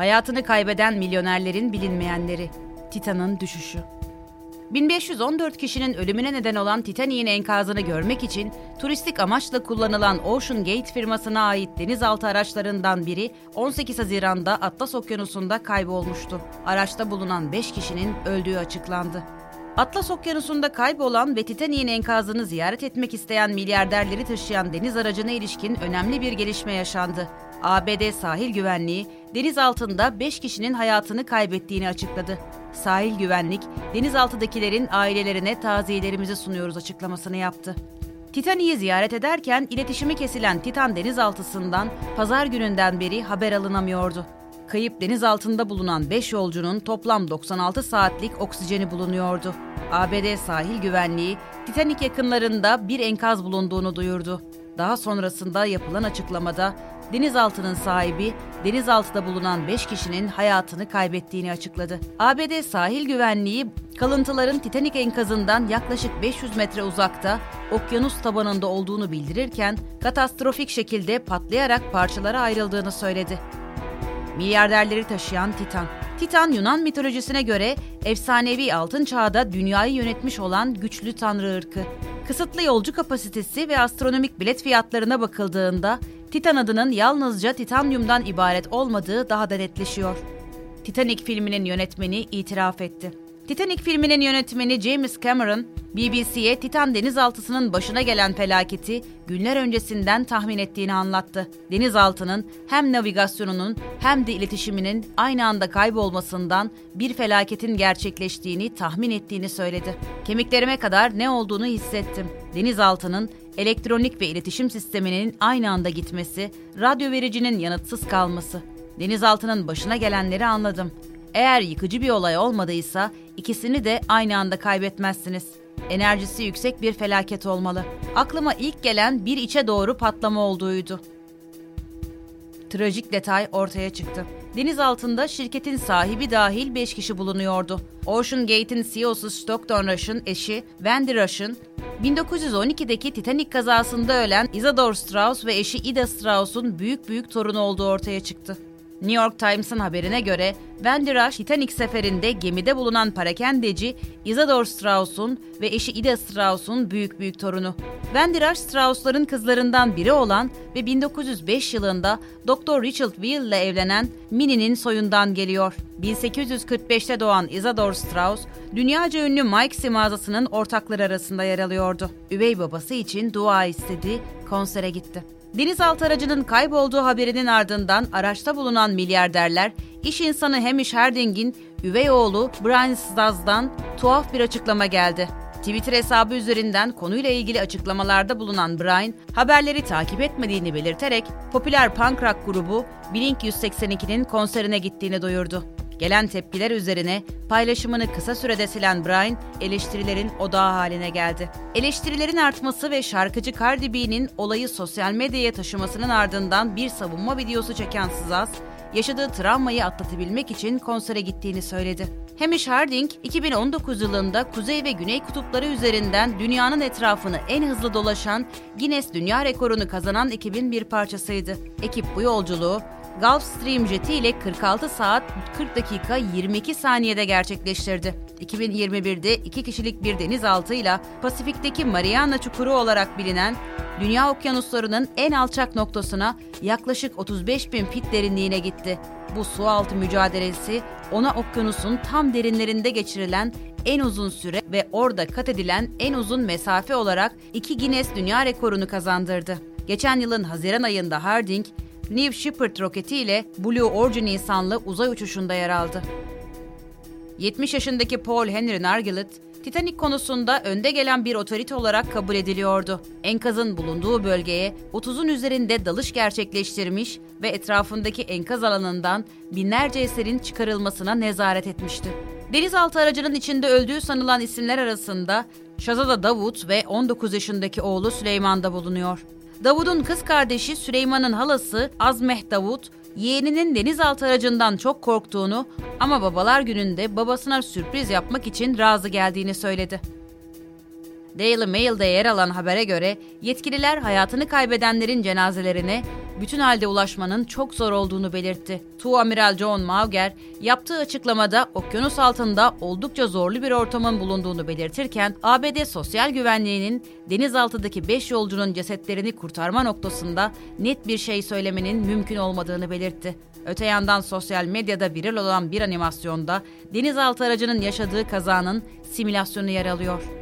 Hayatını kaybeden milyonerlerin bilinmeyenleri. Titan'ın düşüşü. 1514 kişinin ölümüne neden olan Titanic'in enkazını görmek için turistik amaçla kullanılan Ocean Gate firmasına ait denizaltı araçlarından biri 18 Haziran'da Atlas Okyanusu'nda kaybolmuştu. Araçta bulunan 5 kişinin öldüğü açıklandı. Atlas Okyanusu'nda kaybolan ve Titanic'in enkazını ziyaret etmek isteyen milyarderleri taşıyan deniz aracına ilişkin önemli bir gelişme yaşandı. ABD sahil güvenliği deniz altında 5 kişinin hayatını kaybettiğini açıkladı. Sahil güvenlik, denizaltıdakilerin ailelerine taziyelerimizi sunuyoruz açıklamasını yaptı. Titanic'i ziyaret ederken iletişimi kesilen Titan denizaltısından pazar gününden beri haber alınamıyordu. Kayıp deniz altında bulunan 5 yolcunun toplam 96 saatlik oksijeni bulunuyordu. ABD sahil güvenliği Titanic yakınlarında bir enkaz bulunduğunu duyurdu. Daha sonrasında yapılan açıklamada denizaltının sahibi denizaltıda bulunan 5 kişinin hayatını kaybettiğini açıkladı. ABD sahil güvenliği kalıntıların Titanic enkazından yaklaşık 500 metre uzakta okyanus tabanında olduğunu bildirirken katastrofik şekilde patlayarak parçalara ayrıldığını söyledi. Milyarderleri taşıyan Titan Titan Yunan mitolojisine göre efsanevi altın çağda dünyayı yönetmiş olan güçlü tanrı ırkı. Kısıtlı yolcu kapasitesi ve astronomik bilet fiyatlarına bakıldığında Titan adının yalnızca titanyumdan ibaret olmadığı daha da netleşiyor. Titanic filminin yönetmeni itiraf etti. Titanic filminin yönetmeni James Cameron, BBC'ye Titan denizaltısının başına gelen felaketi günler öncesinden tahmin ettiğini anlattı. Denizaltının hem navigasyonunun hem de iletişiminin aynı anda kaybolmasından bir felaketin gerçekleştiğini tahmin ettiğini söyledi. Kemiklerime kadar ne olduğunu hissettim. Denizaltının elektronik ve iletişim sisteminin aynı anda gitmesi, radyo vericinin yanıtsız kalması. Denizaltının başına gelenleri anladım. Eğer yıkıcı bir olay olmadıysa ikisini de aynı anda kaybetmezsiniz. Enerjisi yüksek bir felaket olmalı. Aklıma ilk gelen bir içe doğru patlama olduğuydu. Trajik detay ortaya çıktı. Deniz altında şirketin sahibi dahil 5 kişi bulunuyordu. Ocean Gate'in CEO'su Stockton Rush'ın eşi Wendy Rush'ın 1912'deki Titanic kazasında ölen Isadore Strauss ve eşi Ida Strauss'un büyük büyük torunu olduğu ortaya çıktı. New York Times'ın haberine göre Wendy Rush Titanic seferinde gemide bulunan parakendeci Isadore Strauss'un ve eşi Ida Strauss'un büyük büyük torunu. Wendy Rush Strauss'ların kızlarından biri olan ve 1905 yılında Dr. Richard Weil ile evlenen Minnie'nin soyundan geliyor. 1845'te doğan Isadore Strauss, dünyaca ünlü Mike's mağazasının ortakları arasında yer alıyordu. Üvey babası için dua istedi, konsere gitti. Denizaltı aracının kaybolduğu haberinin ardından araçta bulunan milyarderler, iş insanı Hamish Harding'in üvey oğlu Brian Staz'dan tuhaf bir açıklama geldi. Twitter hesabı üzerinden konuyla ilgili açıklamalarda bulunan Brian, haberleri takip etmediğini belirterek popüler punk rock grubu Blink 182'nin konserine gittiğini duyurdu. Gelen tepkiler üzerine paylaşımını kısa sürede silen Brian, eleştirilerin odağı haline geldi. Eleştirilerin artması ve şarkıcı Cardi B'nin olayı sosyal medyaya taşımasının ardından bir savunma videosu çeken Sızaz, yaşadığı travmayı atlatabilmek için konsere gittiğini söyledi. Hamish Harding, 2019 yılında kuzey ve güney kutupları üzerinden dünyanın etrafını en hızlı dolaşan Guinness Dünya Rekoru'nu kazanan ekibin bir parçasıydı. Ekip bu yolculuğu Gulfstream jeti ile 46 saat 40 dakika 22 saniyede gerçekleştirdi. 2021'de iki kişilik bir denizaltıyla Pasifik'teki Mariana Çukuru olarak bilinen dünya okyanuslarının en alçak noktasına yaklaşık 35 bin fit derinliğine gitti. Bu su altı mücadelesi ona okyanusun tam derinlerinde geçirilen en uzun süre ve orada kat edilen en uzun mesafe olarak iki Guinness Dünya Rekorunu kazandırdı. Geçen yılın Haziran ayında Harding, New Shepard roketi ile Blue Origin insanlı uzay uçuşunda yer aldı. 70 yaşındaki Paul Henry Nargillet, Titanic konusunda önde gelen bir otorite olarak kabul ediliyordu. Enkazın bulunduğu bölgeye 30'un üzerinde dalış gerçekleştirmiş ve etrafındaki enkaz alanından binlerce eserin çıkarılmasına nezaret etmişti. Denizaltı aracının içinde öldüğü sanılan isimler arasında Şazada Davut ve 19 yaşındaki oğlu Süleyman da bulunuyor. Davud'un kız kardeşi Süleyman'ın halası Azmeh Davud, yeğeninin denizaltı aracından çok korktuğunu ama babalar gününde babasına sürpriz yapmak için razı geldiğini söyledi. Daily Mail'de yer alan habere göre yetkililer hayatını kaybedenlerin cenazelerine bütün halde ulaşmanın çok zor olduğunu belirtti. Tuamiral John Mauger yaptığı açıklamada okyanus altında oldukça zorlu bir ortamın bulunduğunu belirtirken ABD Sosyal Güvenliği'nin denizaltıdaki 5 yolcunun cesetlerini kurtarma noktasında net bir şey söylemenin mümkün olmadığını belirtti. Öte yandan sosyal medyada viral olan bir animasyonda denizaltı aracının yaşadığı kazanın simülasyonu yer alıyor.